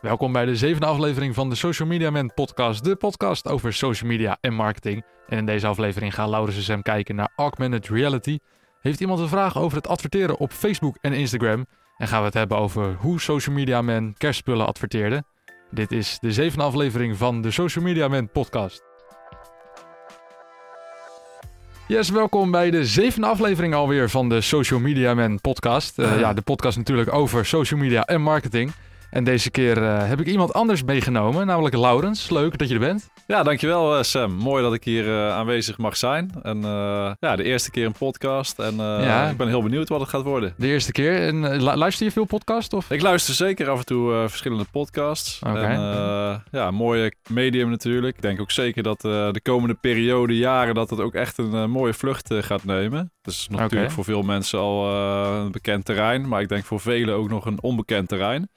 Welkom bij de zevende aflevering van de Social Media Man podcast, de podcast over social media en marketing. En in deze aflevering gaan Laurens en Sam kijken naar augmented reality. Heeft iemand een vraag over het adverteren op Facebook en Instagram? En gaan we het hebben over hoe Social Media Man kerstspullen adverteerde. Dit is de zevende aflevering van de Social Media Man podcast. Yes, welkom bij de zevende aflevering alweer van de Social Media Man podcast. Uh, ja, de podcast natuurlijk over social media en marketing. En deze keer uh, heb ik iemand anders meegenomen, namelijk Laurens. Leuk dat je er bent. Ja, dankjewel uh, Sam. Mooi dat ik hier uh, aanwezig mag zijn. En ja, de eerste keer een podcast. En ja. ik ben heel benieuwd wat het gaat worden. De eerste keer. En luister je veel podcasts? Of? Ik luister zeker af en toe verschillende podcasts. Okay. En ja, mooie medium natuurlijk. Ik denk ook zeker dat de komende periode, jaren, dat het ook echt een mooie vlucht gaat nemen. Dat is natuurlijk okay. voor veel mensen al een bekend terrein. Maar ik denk voor velen ook nog een onbekend terrein.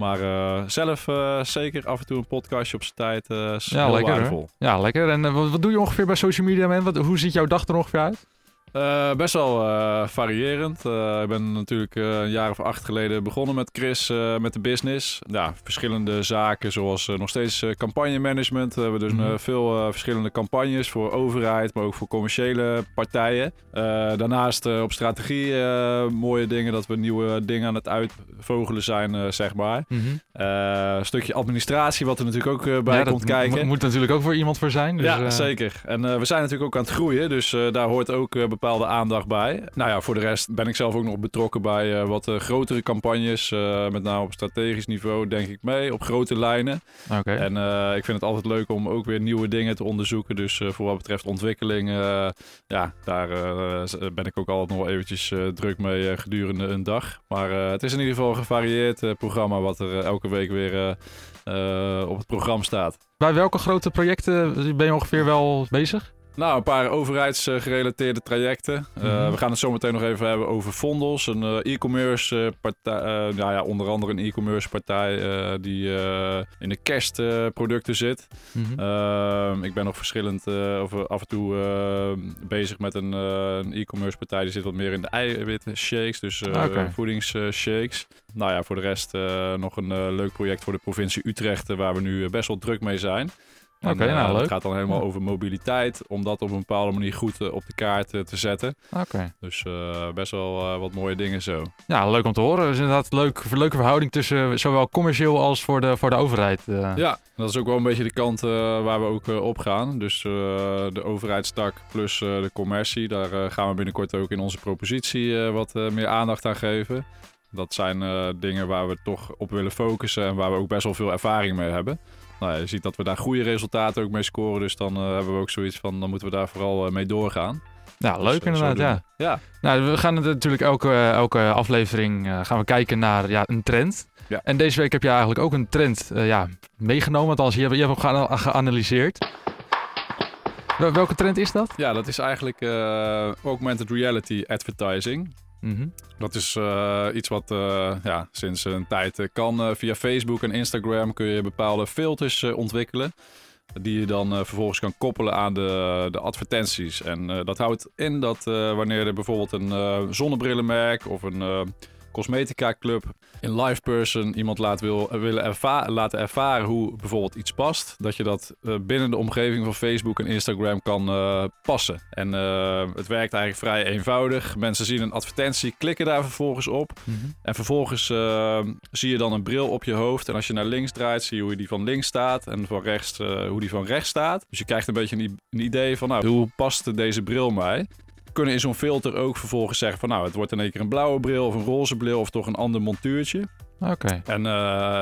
Maar uh, zelf uh, zeker af en toe een podcastje op zijn tijd uh, ja, lekker, waardevol. Ja, lekker. En wat, wat, doe je ongeveer bij social media, man? Wat, hoe ziet jouw dag er ongeveer uit? Uh, best wel uh, variërend. Uh, ik ben natuurlijk een jaar of acht geleden begonnen met Chris, met de business. Ja, verschillende zaken zoals nog steeds campagnemanagement. We hebben dus mm -hmm. veel verschillende campagnes voor overheid, maar ook voor commerciële partijen. daarnaast op strategie mooie dingen, dat we nieuwe dingen aan het uitvogelen zijn, zeg maar. Mm -hmm. een stukje administratie wat er natuurlijk ook bij ja, komt kijken. Moet, moet natuurlijk ook voor iemand voor zijn. Dus, ja, zeker. En we zijn natuurlijk ook aan het groeien, dus daar hoort ook bepaalde aandacht bij. Nou ja, voor de rest ben ik zelf ook nog betrokken bij uh, wat uh, grotere campagnes. Uh, met name op strategisch niveau denk ik mee, op grote lijnen. Okay. En ik vind het altijd leuk om ook weer nieuwe dingen te onderzoeken. Dus voor wat betreft ontwikkeling, ja, daar ben ik ook altijd nog wel eventjes druk mee gedurende een dag. Maar het is in ieder geval een gevarieerd programma wat er elke week weer op het programma staat. Bij welke grote projecten ben je ongeveer wel bezig? Nou, een paar overheidsgerelateerde trajecten. Mm -hmm. uh, we gaan het zo meteen nog even hebben over Fondos, een uh, e-commerce partij. Uh, nou ja, onder andere een e-commerce partij die in de kerstproducten zit. Mm -hmm. ik ben nog verschillend of af en toe bezig met een, een e-commerce partij die zit wat meer in de eiwitten shakes, dus okay. voedingsshakes. Nou ja, voor de rest nog een leuk project voor de provincie Utrecht waar we nu best wel druk mee zijn. Oké, okay, nou, leuk. Het gaat dan helemaal over mobiliteit, om dat op een bepaalde manier goed uh, op de kaart uh, te zetten. Oké. Okay. Dus best wel wat mooie dingen zo. Ja, leuk om te horen. Dus inderdaad leuk, leuke verhouding tussen zowel commercieel als voor de, voor de overheid. Ja, dat is ook wel een beetje de kant waar we ook op gaan. Dus de overheidstak plus de commercie, daar gaan we binnenkort ook in onze propositie wat meer aandacht aan geven. Dat zijn dingen waar we toch op willen focussen en waar we ook best wel veel ervaring mee hebben nou, je ziet dat we daar goede resultaten ook mee scoren. Dus dan uh, hebben we ook zoiets van, dan moeten we daar vooral uh, mee doorgaan. Ja, dus, leuk uh, inderdaad, ja. ja. Nou, we gaan natuurlijk elke, elke aflevering gaan we kijken naar ja, een trend. Ja. En deze week heb je eigenlijk ook een trend ja, meegenomen. Althans, je hebt, je hebt hem geanalyseerd. Welke trend is dat? Ja, dat is eigenlijk augmented reality advertising. -hmm. Dat is uh, iets wat uh, ja, sinds een tijd uh, kan. via Facebook en Instagram kun je bepaalde filters ontwikkelen. Die je dan vervolgens kan koppelen aan de, de advertenties. En dat houdt in dat wanneer er bijvoorbeeld een zonnebrillenmerk of een cosmetica club in live person iemand laat wil, willen erva laten ervaren hoe bijvoorbeeld iets past, dat je dat uh, binnen de omgeving van Facebook en Instagram kan uh, passen. En uh, het werkt eigenlijk vrij eenvoudig. Mensen zien een advertentie, klikken daar vervolgens op. Mm -hmm. En vervolgens zie je dan een bril op je hoofd. En als je naar links draait, zie je hoe die van links staat en van rechts hoe die van rechts staat. Dus je krijgt een beetje een, een idee van nou, hoe past deze bril mij kunnen in zo'n filter ook vervolgens zeggen van nou, het wordt in één keer een blauwe bril of een roze bril of toch een ander montuurtje. Oké. Okay. En uh,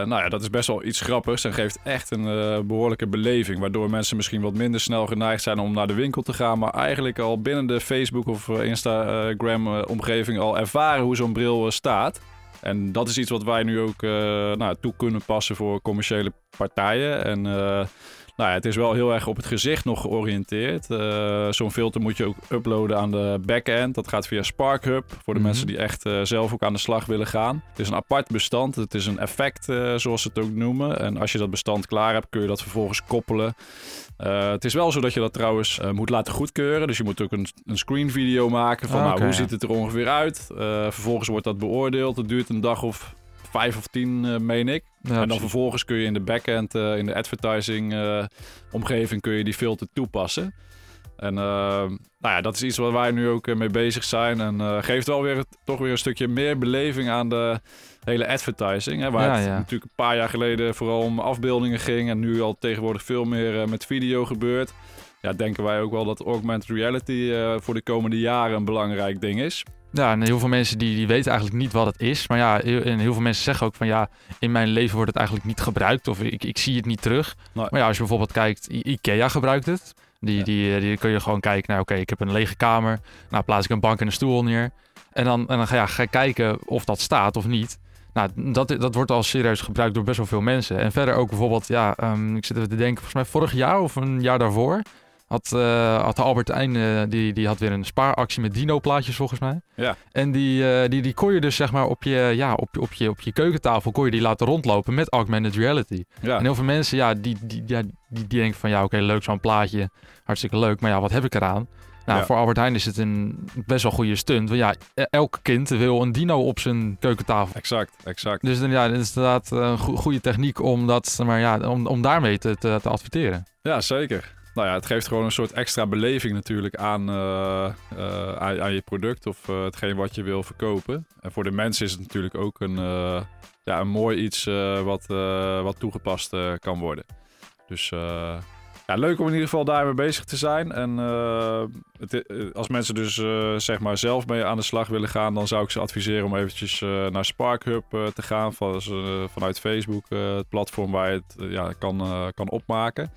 nou ja, dat is best wel iets grappigs en geeft echt een uh, behoorlijke beleving. Waardoor mensen misschien wat minder snel geneigd zijn om naar de winkel te gaan. Maar eigenlijk al binnen de Facebook of Instagram omgeving al ervaren hoe zo'n bril staat. En dat is iets wat wij nu ook nou, toe kunnen passen voor commerciële partijen. En nou ja, het is wel heel erg op het gezicht nog georiënteerd. Uh, Zo'n filter moet je ook uploaden aan de backend. Dat gaat via SparkHub voor de mm -hmm. mensen die echt uh, zelf ook aan de slag willen gaan. Het is een apart bestand. Het is een effect, uh, zoals ze het ook noemen. En als je dat bestand klaar hebt, kun je dat vervolgens koppelen. het is wel zo dat je dat trouwens moet laten goedkeuren. Dus je moet ook een, een screen video maken van Ah, nou, hoe ja. ziet het er ongeveer uit. vervolgens wordt dat beoordeeld. Het duurt een dag of vijf of tien, meen ik. Ja, en dan precies. vervolgens kun je in de backend, eh, in de advertising eh, omgeving, kun je die filter toepassen. En eh, nou ja, dat is iets waar wij nu ook eh, mee bezig zijn. En eh, geeft wel weer toch weer een stukje meer beleving aan de hele advertising. Hè, waar Ja, het ja. natuurlijk een paar jaar geleden vooral om afbeeldingen ging. En nu al tegenwoordig veel meer eh, met video gebeurt. Ja, denken wij ook wel dat augmented reality eh, voor de komende jaren een belangrijk ding is. Ja, en heel veel mensen die, die weten eigenlijk niet wat het is. Maar ja, heel, en heel veel mensen zeggen ook van ja, in mijn leven wordt het eigenlijk niet gebruikt. Of ik, ik zie het niet terug. Nee. Maar ja, als je bijvoorbeeld kijkt, I- Ikea gebruikt het. Die, Ja. die, eh, die kun je gewoon kijken, nou oké, ik heb een lege kamer. Nou plaats ik een bank en een stoel neer. En dan, en dan ga, ja, ga je kijken of dat staat of niet. Nou, dat, dat wordt al serieus gebruikt door best wel veel mensen. En verder ook bijvoorbeeld, ja, ehm, ik zit even te denken, volgens mij vorig jaar of een jaar daarvoor... Had, eh, had de Albert Heijn, eh, die, die had weer een spaaractie met dino-plaatjes volgens mij. Ja. En die, eh, die, die kon je dus zeg maar op je, ja, op, op, je, op je keukentafel kon je die laten rondlopen met augmented reality. Ja, En heel veel mensen, ja, die, die, ja, die, die denken van ja, oké, leuk zo'n plaatje, hartstikke leuk, maar ja, wat heb ik eraan? Nou, Ja. voor Albert Heijn is het een best wel goede stunt. Want ja, e- elk kind wil een dino op zijn keukentafel. exact, exact. Dus dan, ja, dat is inderdaad een go- goede techniek om, dat, maar ja, om, om daarmee te, te, te adverteren. Ja, zeker. Nou ja, het geeft gewoon een soort extra beleving natuurlijk aan, eh, eh, aan, je product of eh, hetgeen wat je wil verkopen. En voor de mensen is het natuurlijk ook een, ja, een mooi iets wat, wat toegepast kan worden. Dus ja, leuk om in ieder geval daarmee bezig te zijn. En het, als mensen dus zeg maar zelf mee aan de slag willen gaan, dan zou ik ze adviseren om eventjes naar Spark Hub eh, te gaan. Van, vanuit Facebook, het platform waar je het ja, kan, kan opmaken.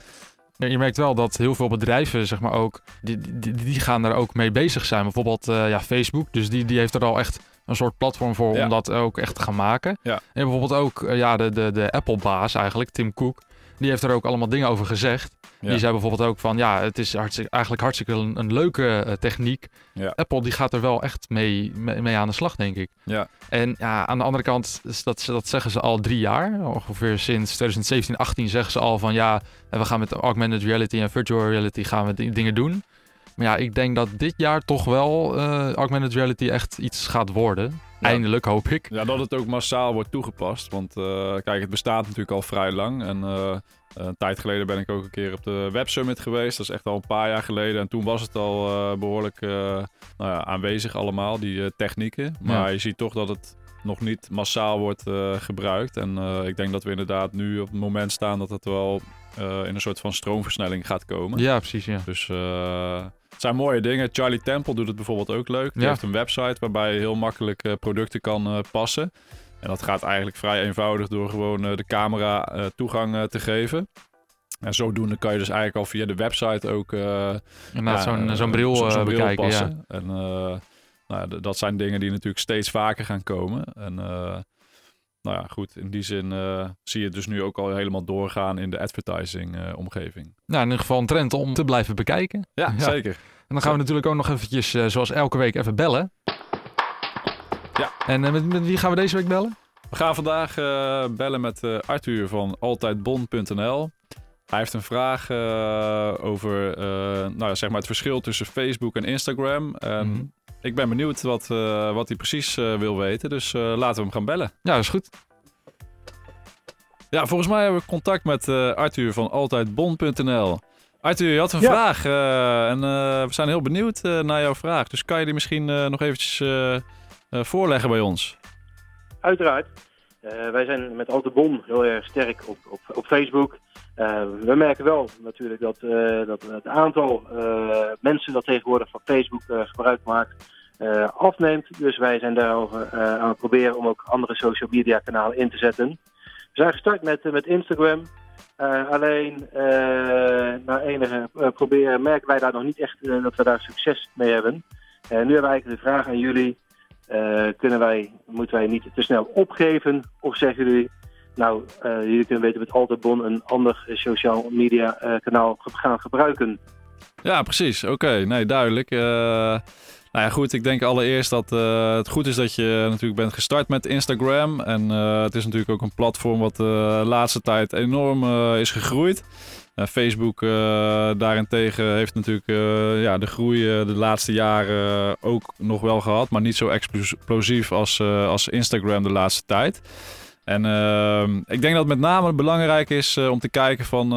Je merkt wel dat heel veel bedrijven, zeg maar ook, die, die, die gaan daar ook mee bezig zijn. Bijvoorbeeld eh, ja, Facebook, dus die, die heeft er al echt een soort platform voor Ja. om dat ook echt te gaan maken. Ja. En bijvoorbeeld ook eh, ja, de, de, de Apple-baas eigenlijk, Tim Cook, die heeft er ook allemaal dingen over gezegd. Ja. Die zei bijvoorbeeld ook van, ja, het is hartstikke, eigenlijk hartstikke een, een leuke eh, techniek. Ja. Apple die gaat er wel echt mee, mee, mee aan de slag, denk ik. Ja. En ja, aan de andere kant, is dat, dat zeggen ze al drie jaar. Ongeveer sinds 2017, 18 zeggen ze al van ja, en we gaan met augmented reality en virtual reality gaan we di- dingen doen. Maar ja, ik denk dat dit jaar toch wel eh, augmented reality echt iets gaat worden. Eindelijk, hoop ik. Ja, dat het ook massaal wordt toegepast. Want eh, kijk, het bestaat natuurlijk al vrij lang. En eh, een tijd geleden ben ik ook een keer op de Web Summit geweest. Dat is echt al een paar jaar geleden. En toen was het al eh, behoorlijk eh, nou ja, aanwezig allemaal, die technieken. Maar Ja. je ziet toch dat het nog niet massaal wordt gebruikt. En ik denk dat we inderdaad nu op het moment staan dat het wel in een soort van stroomversnelling gaat komen. Ja, precies, ja. Dus zijn mooie dingen. Charlie Temple doet het bijvoorbeeld ook leuk. Die Ja. heeft een website waarbij je heel makkelijk eh, producten kan eh, passen. En dat gaat eigenlijk vrij eenvoudig door gewoon eh, de camera toegang te geven. En zodoende kan je dus eigenlijk al via de website ook Inderdaad, zo'n zo'n bril, zo- bril bekijken. Ja. passen. En nou, ja, d- dat zijn dingen die natuurlijk steeds vaker gaan komen. En nou ja, goed, in die zin eh, zie je het dus nu ook al helemaal doorgaan in de advertising eh, omgeving. Nou, in ieder geval een trend om te blijven bekijken. Ja, Ja. zeker. En dan gaan we natuurlijk ook nog eventjes, eh, zoals elke week, even bellen. Ja. En met, met wie gaan we deze week bellen? We gaan vandaag bellen met Arthur van altijdbon.nl. Hij heeft een vraag eh, over eh, nou ja, zeg maar het verschil tussen Facebook en Instagram. En Mhm. ik ben benieuwd wat, eh, wat hij precies wil weten. Dus eh, laten we hem gaan bellen. Ja, dat is goed. Ja, volgens mij hebben we contact met eh, Arthur van altijdbon.nl. Arthur, je had een Ja. vraag en eh, we zijn heel benieuwd eh, naar jouw vraag. Dus kan je die misschien eh, nog eventjes voorleggen bij ons? Uiteraard. Eh, wij zijn met Altebon heel erg sterk op, op, op Facebook. Eh, we merken wel natuurlijk dat, eh, dat het aantal mensen dat tegenwoordig van Facebook gebruik maakt afneemt. Dus wij zijn daarover aan het proberen om ook andere social media kanalen in te zetten. We zijn gestart met, met Instagram. Alleen eh, na enige proberen merken wij daar nog niet echt dat we daar succes mee hebben. Nu hebben we eigenlijk de vraag aan jullie. Eh, kunnen wij, moeten wij niet te snel opgeven? Of zeggen jullie, nou, eh, jullie kunnen weten met Alterbon een ander eh, social media kanaal gaan gebruiken? Ja, precies. Oké, nee, duidelijk. Nou ja, goed. Ik denk allereerst dat het goed is dat je natuurlijk bent gestart met Instagram. En het is natuurlijk ook een platform wat de laatste tijd enorm is gegroeid. Eh, Facebook eh, daarentegen heeft natuurlijk eh, ja, de groei de laatste jaren ook nog wel gehad. Maar niet zo explosief als, als Instagram de laatste tijd. En ik denk dat met name belangrijk is om te kijken van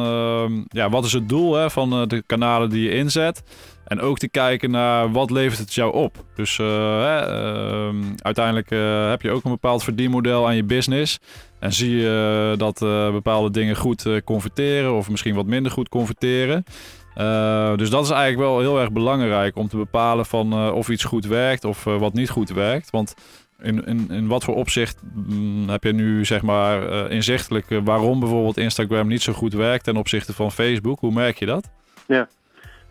ja, wat is het doel hè, van de kanalen die je inzet. En ook te kijken naar wat levert het jou op. Dus uh, uiteindelijk uh, heb je ook een bepaald verdienmodel aan je business. En zie je dat bepaalde dingen goed converteren of misschien wat minder goed converteren. dus dat is eigenlijk wel heel erg belangrijk om te bepalen van of iets goed werkt of wat niet goed werkt. Want in, in, in wat voor opzicht mm, heb je nu zeg maar inzichtelijk waarom bijvoorbeeld Instagram niet zo goed werkt ten opzichte van Facebook? Hoe merk je dat? Ja,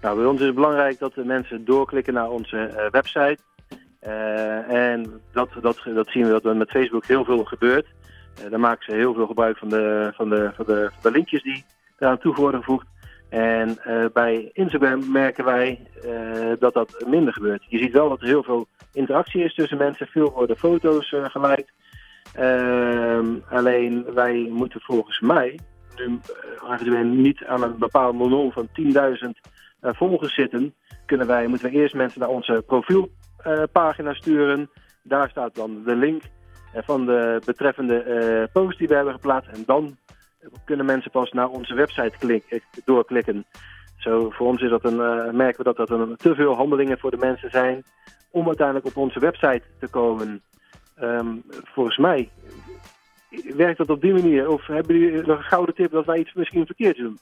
nou, bij ons is het belangrijk dat de mensen doorklikken naar onze uh, website. Uh, en dat, dat, dat zien we dat met Facebook heel veel gebeurt. Uh, daar maken ze heel veel gebruik van de, van de, van de, van de linkjes die eraan toe worden gevoegd. En bij Instagram merken wij dat dat minder gebeurt. Je ziet wel dat er heel veel interactie is tussen mensen. Veel worden foto's gelijk. Ehm, alleen wij moeten volgens mij nu uh, niet aan een bepaald miljoen van 10.000 eh, volgers zitten, kunnen wij, moeten we eerst mensen naar onze profielpagina sturen. Daar staat dan de link eh, van de betreffende eh, post die we hebben geplaatst. En dan kunnen mensen pas naar onze website klik, doorklikken. Zo, voor ons is dat een, merken we dat dat een, te veel handelingen voor de mensen zijn om uiteindelijk op onze website te komen. Um, volgens mij werkt dat op die manier. Of hebben jullie nog een gouden tip dat wij iets misschien verkeerd doen?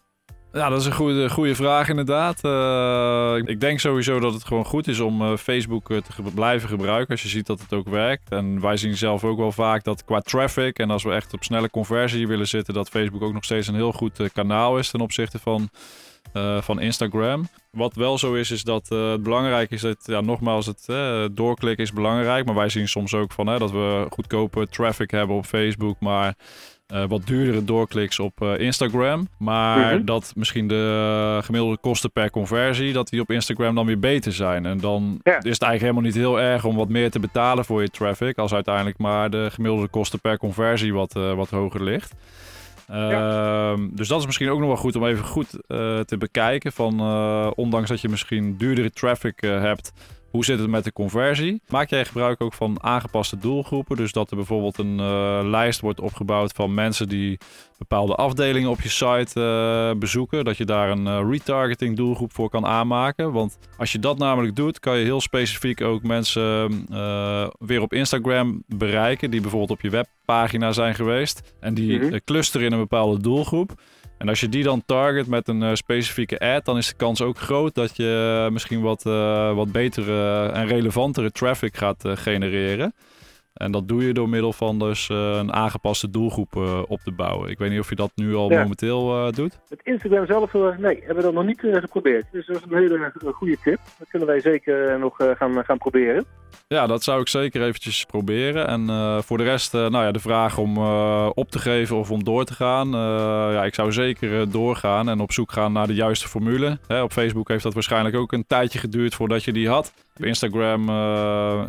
Ja, dat is een goede, goede vraag inderdaad. Uh, ik denk sowieso dat het gewoon goed is om uh, Facebook eh, te blijven gebruiken als je ziet dat het ook werkt. En wij zien zelf ook wel vaak dat qua traffic en als we echt op snelle conversie willen zitten, dat Facebook ook nog steeds een heel goed kanaal is ten opzichte van, van Instagram. Wat wel zo is, is dat het belangrijk is dat, ja, nogmaals, het doorklikken is belangrijk. Maar wij zien soms ook van dat we goedkope traffic hebben op Facebook, maar uh, wat duurdere doorkliks op uh, Instagram. Maar mhm. dat misschien de gemiddelde kosten per conversie, dat die op Instagram dan weer beter zijn. En dan is het eigenlijk helemaal niet heel erg om wat meer te betalen voor je traffic. Als uiteindelijk maar de gemiddelde kosten per conversie wat, wat hoger ligt. Ja. Ehm, dus dat is misschien ook nog wel goed om even goed te bekijken. Van, ondanks dat je misschien duurdere traffic hebt, hoe zit het met de conversie? Maak jij gebruik ook van aangepaste doelgroepen? Dus dat er bijvoorbeeld een uh, lijst wordt opgebouwd van mensen die bepaalde afdelingen op je site uh, bezoeken. Dat je daar een uh, retargeting doelgroep voor kan aanmaken. Want als je dat namelijk doet, kan je heel specifiek ook mensen weer op Instagram bereiken. Die bijvoorbeeld op je webpagina zijn geweest. En die mm clusteren in een bepaalde doelgroep. En als je die dan target met een uh, specifieke ad, dan is de kans ook groot dat je uh, misschien wat, uh, wat betere en relevantere traffic gaat genereren. En dat doe je door middel van dus een aangepaste doelgroep op te bouwen. Ik weet niet of je dat nu al momenteel doet. Met Instagram zelf, nee, hebben we dat nog niet geprobeerd. Dus dat is een hele goede tip. Dat kunnen wij zeker nog gaan, gaan proberen. Ja, dat zou ik zeker eventjes proberen. En uh, voor de rest, uh, nou ja, de vraag om uh, op te geven of om door te gaan. ja, ik zou zeker doorgaan en op zoek gaan naar de juiste formule. Hè, op Facebook heeft dat waarschijnlijk ook een tijdje geduurd voordat je die had. Op Instagram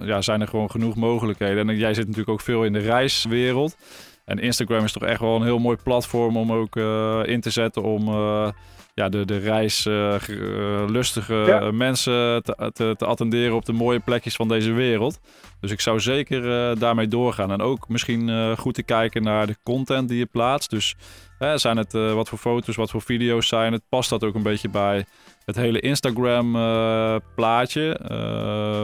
ja, zijn er gewoon genoeg mogelijkheden. En jij zit natuurlijk ook veel in de reiswereld. En Instagram is toch echt wel een heel mooi platform om ook in te zetten om ja, de, de reislustige uh, uh, mensen te, te, te, attenderen op de mooie plekjes van deze wereld. Dus ik zou zeker uh, daarmee doorgaan. En ook misschien eh, goed te kijken naar de content die je plaatst. Dus zijn het eh, wat voor foto's, wat voor video's zijn het? Past dat ook een beetje bij het hele Instagram plaatje?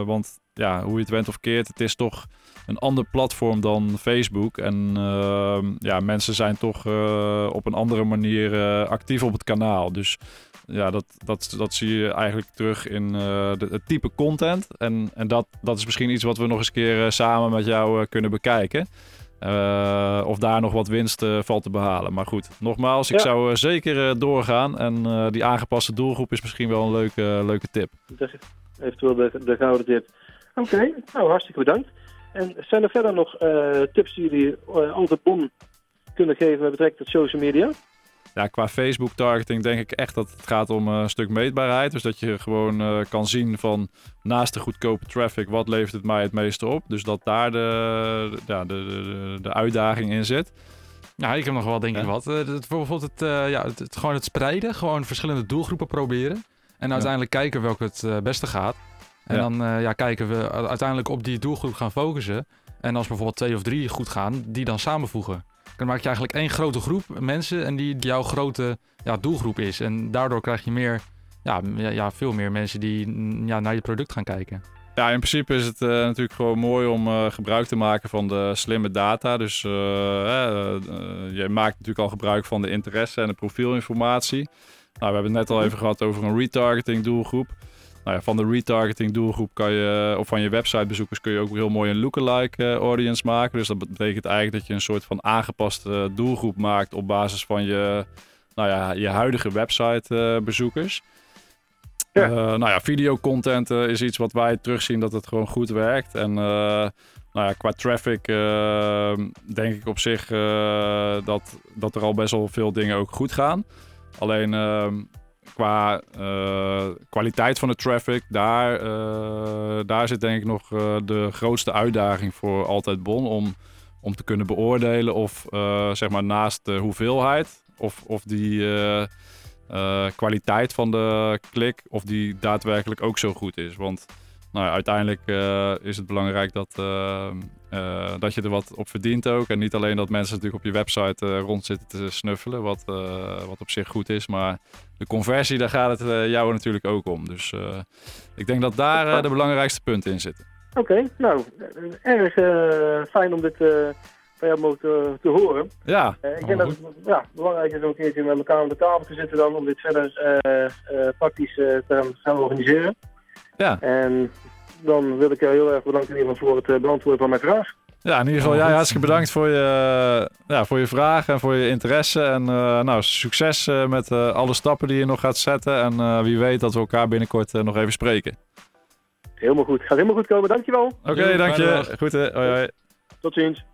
want ja, hoe je het went of keert, het is toch een ander platform dan Facebook. En uh, ja, mensen zijn toch uh, op een andere manier uh, actief op het kanaal. Dus ja, dat, dat, dat zie je eigenlijk terug in de, het type content. En, en dat, dat is misschien iets wat we nog eens een keer samen met jou kunnen bekijken. of daar nog wat winst valt te behalen. Maar goed, nogmaals, ik zou zeker doorgaan. En die aangepaste doelgroep is misschien wel een leuke, leuke tip. Eventueel de, de gouden tip. Oké, nou hartstikke bedankt. En zijn er verder nog uh, tips die jullie uh, altijd bon kunnen geven met betrekking tot social media? Ja, qua Facebook targeting denk ik echt dat het gaat om een stuk meetbaarheid. Dus dat je gewoon uh, kan zien van naast de goedkope traffic, wat levert het mij het meeste op. Dus dat daar de, de, ja, de, de, de uitdaging in zit. Ja, ik heb nog wel denk ik wat. Bijvoorbeeld het, ja, het, het, gewoon het spreiden, gewoon verschillende doelgroepen proberen. En uiteindelijk kijken welke het beste gaat. En dan uh, ja, kijken we uiteindelijk op die doelgroep gaan focussen. En als bijvoorbeeld twee of drie goed gaan, die dan samenvoegen. dan maak je eigenlijk één grote groep mensen en die jouw grote ja, doelgroep is. En daardoor krijg je meer, ja, ja, veel meer mensen die ja, naar je product gaan kijken. Ja, in principe is het eh, natuurlijk gewoon mooi om eh, gebruik te maken van de slimme data. Dus eh, eh, eh, je maakt natuurlijk al gebruik van de interesse en de profielinformatie. Nou, we hebben het net al even gehad over een retargeting doelgroep. Nou ja, van de retargeting doelgroep kan je, of van je websitebezoekers kun je ook heel mooi een lookalike eh, audience maken. Dus dat betekent eigenlijk dat je een soort van aangepaste doelgroep maakt op basis van je, nou ja, je huidige websitebezoekers. Ja. Eh, nou ja, videocontent eh, is iets wat wij terugzien dat het gewoon goed werkt. En eh, nou ja, qua traffic eh, denk ik op zich eh, dat, dat er al best wel veel dingen ook goed gaan. Alleen ehm, qua eh, kwaliteit van de traffic, daar, eh, daar zit denk ik nog eh, de grootste uitdaging voor Altijd Bon. Om, om te kunnen beoordelen of zeg maar naast de hoeveelheid of, of die kwaliteit van de klik, of die daadwerkelijk ook zo goed is. Want nou ja, uiteindelijk eh, is het belangrijk dat, eh, eh, dat je er wat op verdient ook. En niet alleen dat mensen natuurlijk op je website rond zitten te snuffelen, wat, wat op zich goed is. Maar de conversie, daar gaat het jou natuurlijk ook om. Dus ik denk dat daar de belangrijkste punten in zitten. Oké, nou, erg fijn om dit eh van jou mogen te, te horen. Ja, ik denk dat het ja, belangrijk is om een keertje met elkaar aan de tafel te zitten dan, om dit verder praktisch te gaan organiseren. Ja. En dan wil ik jou heel erg bedanken in ieder geval voor het eh, beantwoorden van mijn vraag. Ja, in ieder geval jij goed. hartstikke bedankt voor je, ja, voor je vragen en voor je interesse. En eh, nou, succes eh, met eh, alle stappen die je nog gaat zetten. En eh, wie weet dat we elkaar binnenkort eh, nog even spreken. Helemaal goed. Gaat helemaal goed komen. Dankjewel. Oké, Jo, dank je. Goed, hè. Hoi, hoi. Tot ziens.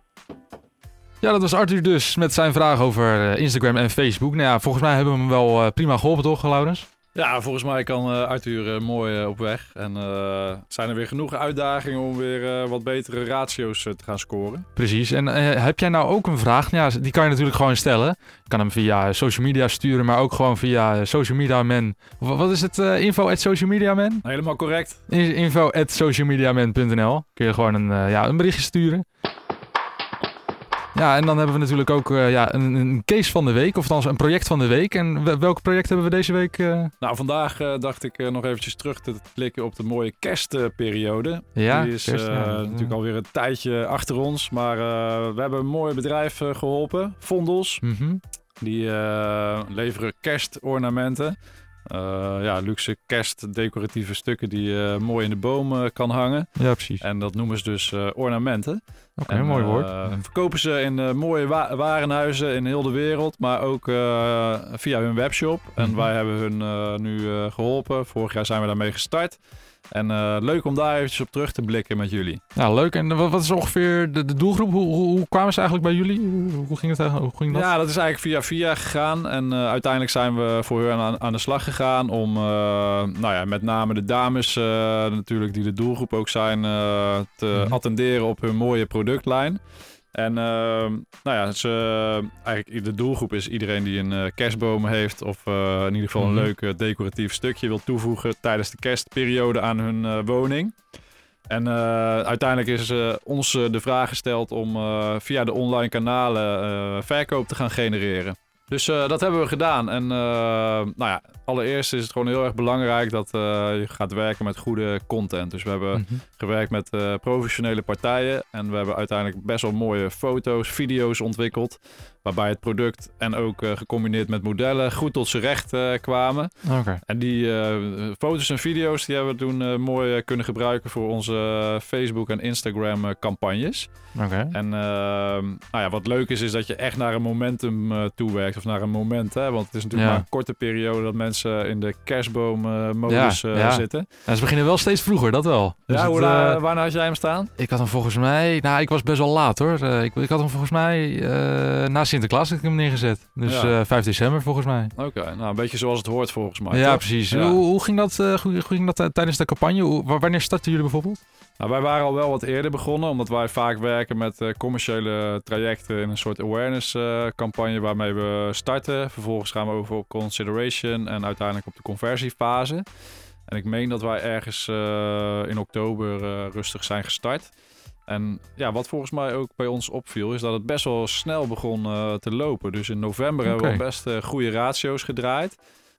Ja, dat was Arthur dus met zijn vraag over eh, Instagram en Facebook. Nou ja, volgens mij hebben we hem wel eh, prima geholpen, toch, Laurens? Ja, volgens mij kan eh, Arthur eh, mooi eh, op weg. En zijn er weer genoeg uitdagingen om weer wat betere ratio's te gaan scoren. Precies. En heb jij nou ook een vraag? Ja, die kan je natuurlijk gewoon stellen. Je kan hem via social media sturen, maar ook gewoon via social media man. Wa- Wat is het? info at social media man? Helemaal correct. In- Info at socialmediaman.nl. Kun je gewoon een, ja, een berichtje sturen. Ja, en dan hebben we natuurlijk ook eh, ja, een, een case van de week, of althans een project van de week. En wel- welk project hebben we deze week? eh? Nou, vandaag eh, dacht ik nog eventjes terug te klikken op de mooie kerstperiode. Ja, Die is kerst, ja. natuurlijk alweer een tijdje achter ons. Maar we hebben een mooi bedrijf eh, geholpen, Vondels. Mhm. Die leveren kerstornamenten. Eh, ja, luxe kerstdecoratieve stukken die je mooi in de boom eh, kan hangen. Ja, precies. En dat noemen ze dus eh, ornamenten. Oké, En, mooi eh, woord. verkopen ze in eh, mooie wa- warenhuizen in heel de wereld, maar ook eh, via hun webshop. En Mhm. wij hebben hun eh, nu eh, geholpen. Vorig jaar zijn we daarmee gestart. En eh, leuk om daar eventjes op terug te blikken met jullie. Ja, leuk. En wat, wat is ongeveer de, de doelgroep? Hoe, hoe, hoe kwamen ze eigenlijk bij jullie? Hoe, hoe ging het? Hoe ging dat? Ja, dat is eigenlijk via via gegaan. En eh, uiteindelijk zijn we voor hun aan, aan de slag gegaan om, eh, nou ja, met name de dames eh, natuurlijk, die de doelgroep ook zijn, eh, te Mhm. attenderen op hun mooie productlijn. En eh, nou ja, ze, eigenlijk de doelgroep is iedereen die een eh, kerstboom heeft of eh, in ieder geval Mhm. een leuk eh, decoratief stukje wil toevoegen tijdens de kerstperiode aan hun eh, woning. En eh, uiteindelijk is eh, ons eh, de vraag gesteld om eh, via de online kanalen eh, verkoop te gaan genereren. Dus eh, dat hebben we gedaan. En eh, nou ja, allereerst is het gewoon heel erg belangrijk dat eh, je gaat werken met goede content. Dus we hebben Mhm. gewerkt met professionele partijen. En we hebben uiteindelijk best wel mooie foto's, video's ontwikkeld. Waarbij het product en ook eh, gecombineerd met modellen goed tot zijn recht eh, kwamen. Oké. En die eh, foto's en video's die hebben we toen mooi kunnen gebruiken voor onze Facebook en Instagram campagnes. Oké. En ehm, nou ja, wat leuk is, is dat je echt naar een momentum toewerkt. Of naar een moment, hè. Want het is natuurlijk Ja. maar een korte periode dat mensen in de kerstboommodus Ja, ja. zitten. Ja, ze beginnen wel steeds vroeger, dat wel. Dus ja, het, hoe waarna had jij hem staan? ik had hem volgens mij... Nou, ik was best wel laat hoor. Ik, ik had hem volgens mij eh, na Sinterklaas had ik hem neergezet. Dus Ja. eh 5 december volgens mij. Oké, nou een beetje zoals het hoort volgens mij. ja, toch? precies. Ja. Hoe, hoe ging dat, eh, hoe, ging dat eh, tijdens de campagne? Hoe- wanneer startten jullie bijvoorbeeld? Nou, wij waren al wel wat eerder begonnen, omdat wij vaak werken met eh, commerciële trajecten in een soort awareness eh, campagne waarmee we starten. Vervolgens gaan we over op consideration en uiteindelijk op de conversiefase. En ik meen dat wij ergens eh, in oktober eh, rustig zijn gestart. En ja, wat volgens mij ook bij ons opviel, is dat het best wel snel begon eh, te lopen. Dus in november hebben we best eh, goede ratio's gedraaid.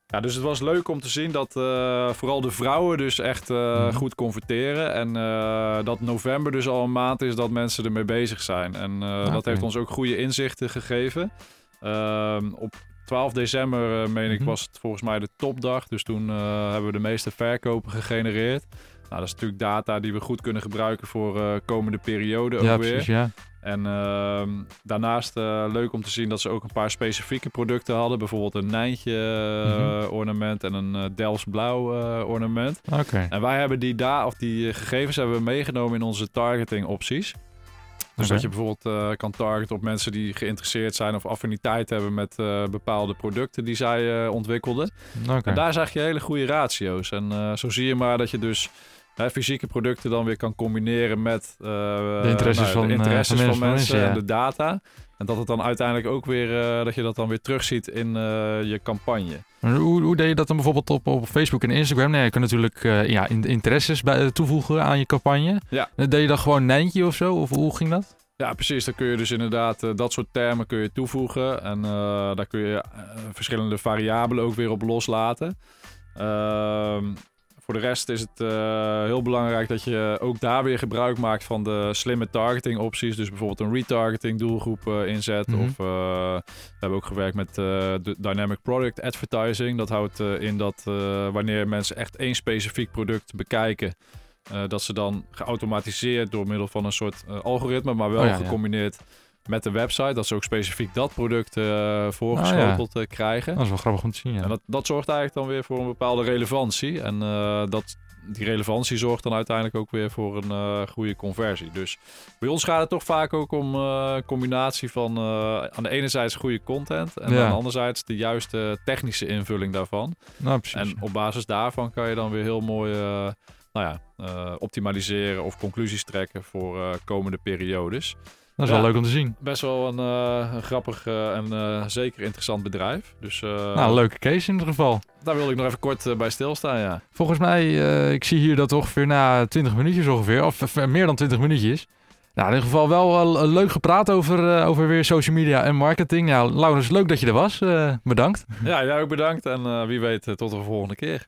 Ja, dus het was leuk om te zien dat eh, vooral de vrouwen dus echt Mhm. goed converteren. En dat november dus al een maand is dat mensen ermee bezig zijn. En eh, dat heeft ons ook goede inzichten gegeven. Ehm, op 12 december, meen ik, Mhm. was het volgens mij de topdag. Dus toen hebben we de meeste verkopen gegenereerd. Nou, dat is natuurlijk data die we goed kunnen gebruiken voor eh, komende periode ook ja, weer. precies, ja. En ehm, daarnaast eh, leuk om te zien dat ze ook een paar specifieke producten hadden. Bijvoorbeeld een Nijntje eh, Mhm. ornament en een Delfts blauw ornament. Oké. En wij hebben die, da of die gegevens hebben we meegenomen in onze targeting opties. Dus dat je bijvoorbeeld kan targeten op mensen die geïnteresseerd zijn of affiniteit hebben met bepaalde producten die zij ontwikkelden. Oké. En daar zag je hele goede ratio's. En zo zie je maar dat je dus hè, fysieke producten dan weer kan combineren met eh, De interesses nou, van, de eh, interesses van van, mensen, mensen ja. en de data. En dat het dan uiteindelijk ook weer, eh, dat je dat dan weer terugziet in eh, je campagne. Hoe, hoe deed je dat dan bijvoorbeeld op, op Facebook en Instagram? Nee, je kan natuurlijk eh, ja, in- interesses bij, eh, toevoegen aan je campagne. Ja. Eh, Deed je dan gewoon Nijntje of zo? Of hoe ging dat? Ja, precies. Dan kun je dus inderdaad eh, dat soort termen kun je toevoegen. En eh, daar kun je eh, verschillende variabelen ook weer op loslaten. Voor de rest is het eh, heel belangrijk dat je ook daar weer gebruik maakt van de slimme targeting opties. Dus bijvoorbeeld een retargeting doelgroep eh, inzet. Mhm. Of eh, we hebben ook gewerkt met de Dynamic Product Advertising. Dat houdt in dat wanneer mensen echt één specifiek product bekijken... dat ze dan geautomatiseerd door middel van een soort algoritme, maar wel Oh ja, ja. Met de website, dat ze ook specifiek dat product eh voorgeschoteld eh, krijgen. Dat is wel grappig om te zien, ja. En dat, dat zorgt eigenlijk dan weer voor een bepaalde relevantie. En eh, dat, die relevantie zorgt dan uiteindelijk ook weer voor een goede conversie. Dus bij ons gaat het toch vaak ook om een combinatie van aan de ene zijde goede content en Ja. aan de andere zijde de juiste technische invulling daarvan. Nou, precies. En op basis daarvan kan je dan weer heel mooi nou ja, optimaliseren of conclusies trekken voor komende periodes. Dat is wel leuk om te zien. Best wel een, eh, een grappig eh, en eh, zeker interessant bedrijf. Dus nou, leuke case in ieder geval. daar wil ik nog even kort bij stilstaan, ja. Volgens mij, ik zie hier dat ongeveer na 20 minuutjes ongeveer, of meer dan 20 minuutjes. Nou, in ieder geval wel leuk gepraat over, over weer social media en marketing. Ja, Laurens, leuk dat je er was. Bedankt. Ja, jij ook bedankt en wie weet tot de volgende keer.